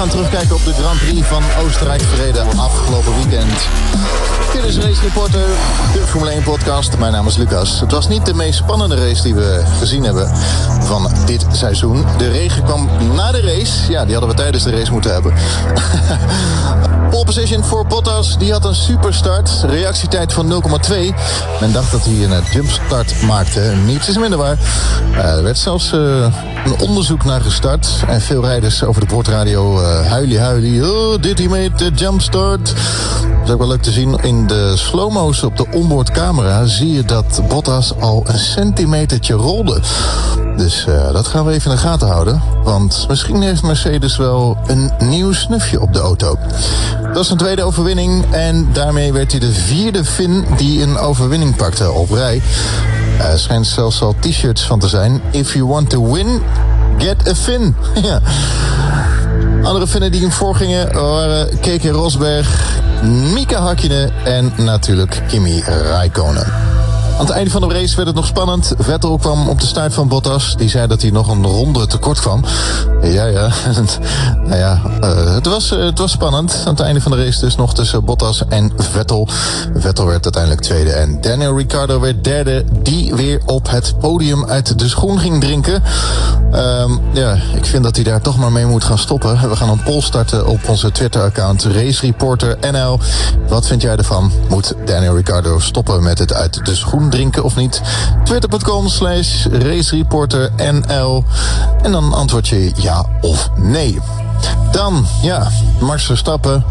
gaan terugkijken op de Grand Prix van Oostenrijk verreden afgelopen weekend. Dit is Race Reporter, de Formule 1 podcast. Mijn naam is Lucas. Het was niet de meest spannende race die we gezien hebben van dit seizoen. De regen kwam na de race. Ja, die hadden we tijdens de race moeten hebben. Pole position voor Bottas, die had een superstart. Reactietijd van 0,2. Men dacht dat hij een eh, jumpstart maakte. Niets is minder waar. Uh, er werd zelfs uh, een onderzoek naar gestart. En veel rijders over de bordradio uh, huilie huilie. Oh, did he make the jumpstart? Dat is ook wel leuk te zien. In de slow-mo's op de onboardcamera zie je dat Bottas al een centimetertje rolde. Dus uh, dat gaan we even in de gaten houden. Want misschien heeft Mercedes wel een nieuw snufje op de auto. Dat is een tweede overwinning. En daarmee werd hij de vierde Fin die een overwinning pakte op rij. Er schijnt zelfs al t-shirts van te zijn. If you want to win, get a Fin. ja. Andere Finnen die hem voorgingen waren Keke Rosberg, Mika Hakkinen en natuurlijk Kimi Räikkönen. Aan het einde van de race werd het nog spannend. Vettel kwam op de start van Bottas. Die zei dat hij nog een ronde tekort kwam. Ja, ja. nou ja, uh, het, was, uh, het was spannend. Aan het einde van de race dus nog tussen Bottas en Vettel. Vettel werd uiteindelijk tweede. En Daniel Ricciardo werd derde. Die weer op het podium uit de schoen ging drinken. Um, ja, ik vind dat hij daar toch maar mee moet gaan stoppen. We gaan een poll starten op onze Twitter-account Race Reporter NL. Wat vind jij ervan? Moet Daniel Ricciardo stoppen met het uit de schoen drinken of niet? Twitter.com slash racereporternl. En dan antwoord je ja of nee. Dan, ja, Max Verstappen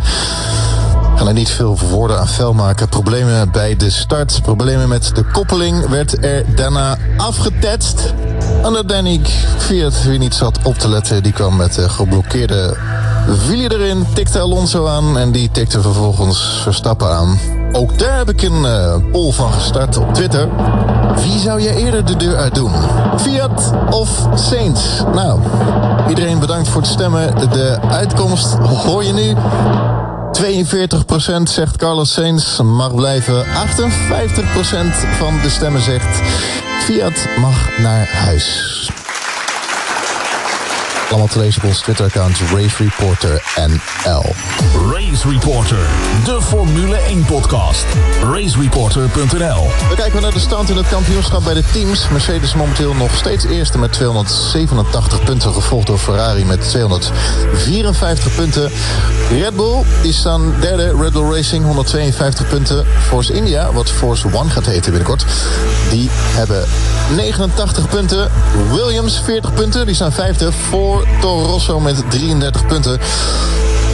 gaan er niet veel woorden aan vuil maken. Problemen bij de start, problemen met de koppeling werd er daarna afgetetst. En dat Danik Fiat weer niet zat op te letten. Die kwam met de geblokkeerde wielen erin, tikte Alonso aan en die tikte vervolgens Verstappen aan. Ook daar heb ik een uh, poll van gestart op Twitter. Wie zou jij eerder de deur uit doen? Fiat of Saints? Nou, iedereen bedankt voor het stemmen. De uitkomst hoor je nu. 42% zegt Carlos Sainz mag blijven. 58% van de stemmen zegt Fiat mag naar huis. Allemaal te lezen op ons Twitter-account Race Reporter NL. Race Reporter, de Formule 1-podcast. RaceReporter.nl We kijken naar de stand in het kampioenschap bij de teams. Mercedes momenteel nog steeds eerste met 287 punten, gevolgd door Ferrari met 254 punten. Red Bull die staan derde, Red Bull Racing 152 punten. Force India, wat Force One gaat heten binnenkort, die hebben 89 punten. Williams 40 punten, die staan vijfde. voor Toro Rosso met 33 punten.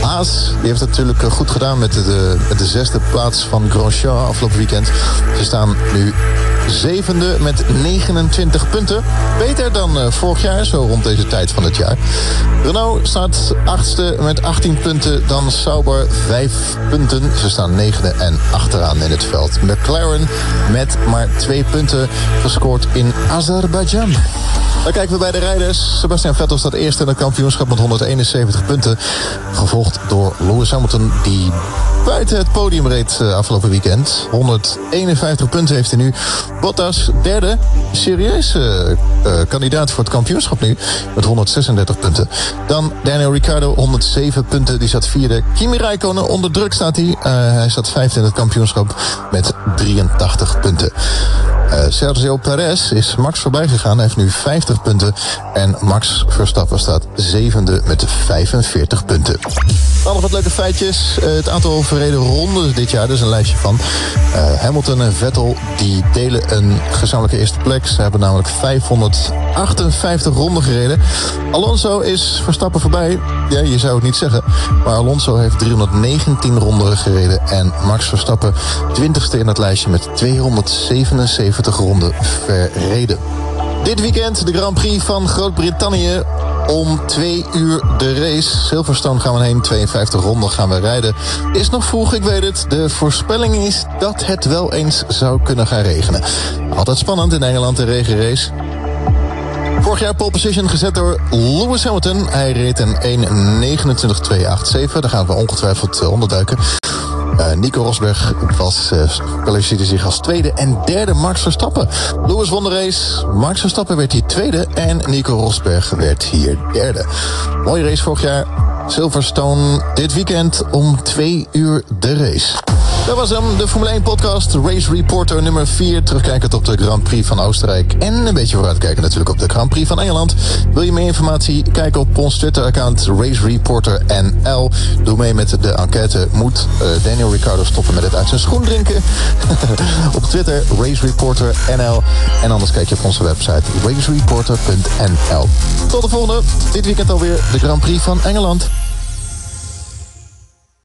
Haas heeft het natuurlijk goed gedaan met de, zesde plaats van Grosjean afgelopen weekend. Ze staan nu zevende met 29 punten. Beter dan uh, vorig jaar, zo rond deze tijd van het jaar. Renault staat achtste met 18 punten. Dan Sauber 5 punten. Ze staan negende en achteraan in het veld. McLaren met maar 2 punten gescoord in Azerbeidzjan. Dan kijken we bij de rijders. Sebastian Vettel staat eerst in het kampioenschap met 171 punten. Gevolgd door Lewis Hamilton, die buiten het podium reed uh, afgelopen weekend. 151 punten heeft hij nu. Bottas derde, serieus uh, uh, kandidaat voor het kampioenschap nu. Met 136 punten. Dan Daniel Ricciardo, 107 punten. Die zat vierde. Kimi Räikkönen, onder druk staat hij. hij zat vijfde in het kampioenschap met 83 punten. Sergio Perez is Max voorbij gegaan. Hij heeft nu 50 punten. En Max Verstappen staat zevende met 45 punten. Nog wat leuke feitjes. Uh, het aantal verreden rondes dit jaar, dus een lijstje van. Uh, Hamilton en Vettel die delen een gezamenlijke eerste plek. Ze hebben namelijk 558 ronden gereden. Alonso is Verstappen voorbij. Ja, je zou het niet zeggen. Maar Alonso heeft 319 ronden gereden. En Max Verstappen 20ste in het lijstje met 277 ronden verreden. Dit weekend de Grand Prix van Groot-Brittannië. Om twee uur de race. Silverstone gaan we heen, 52 ronden gaan we rijden. Is nog vroeg, ik weet het. De voorspelling is dat het wel eens zou kunnen gaan regenen. Altijd spannend in Engeland, de regenrace. Vorig jaar pole position gezet door Lewis Hamilton. Hij reed een 1.29.287. Daar gaan we ongetwijfeld uh, onderduiken. Uh, Nico Rosberg was, uh, kwalificeerde zich als tweede en derde Max Verstappen. Lewis won de race, Max Verstappen werd hier tweede en Nico Rosberg werd hier derde. Mooie race vorig jaar. Silverstone. Dit weekend om twee uur de race. Dat was hem, de Formule 1 podcast. Race Reporter nummer 4. Terugkijkend op de Grand Prix van Oostenrijk. En een beetje vooruitkijken natuurlijk op de Grand Prix van Engeland. Wil je meer informatie? Kijk op ons Twitter-account Race Reporter NL. Doe mee met de enquête. Moet uh, Daniel Ricciardo stoppen met het uit zijn schoen drinken? op Twitter Race Reporter NL. En anders kijk je op onze website racereporter.nl. Tot de volgende. Dit weekend alweer de Grand Prix van Engeland.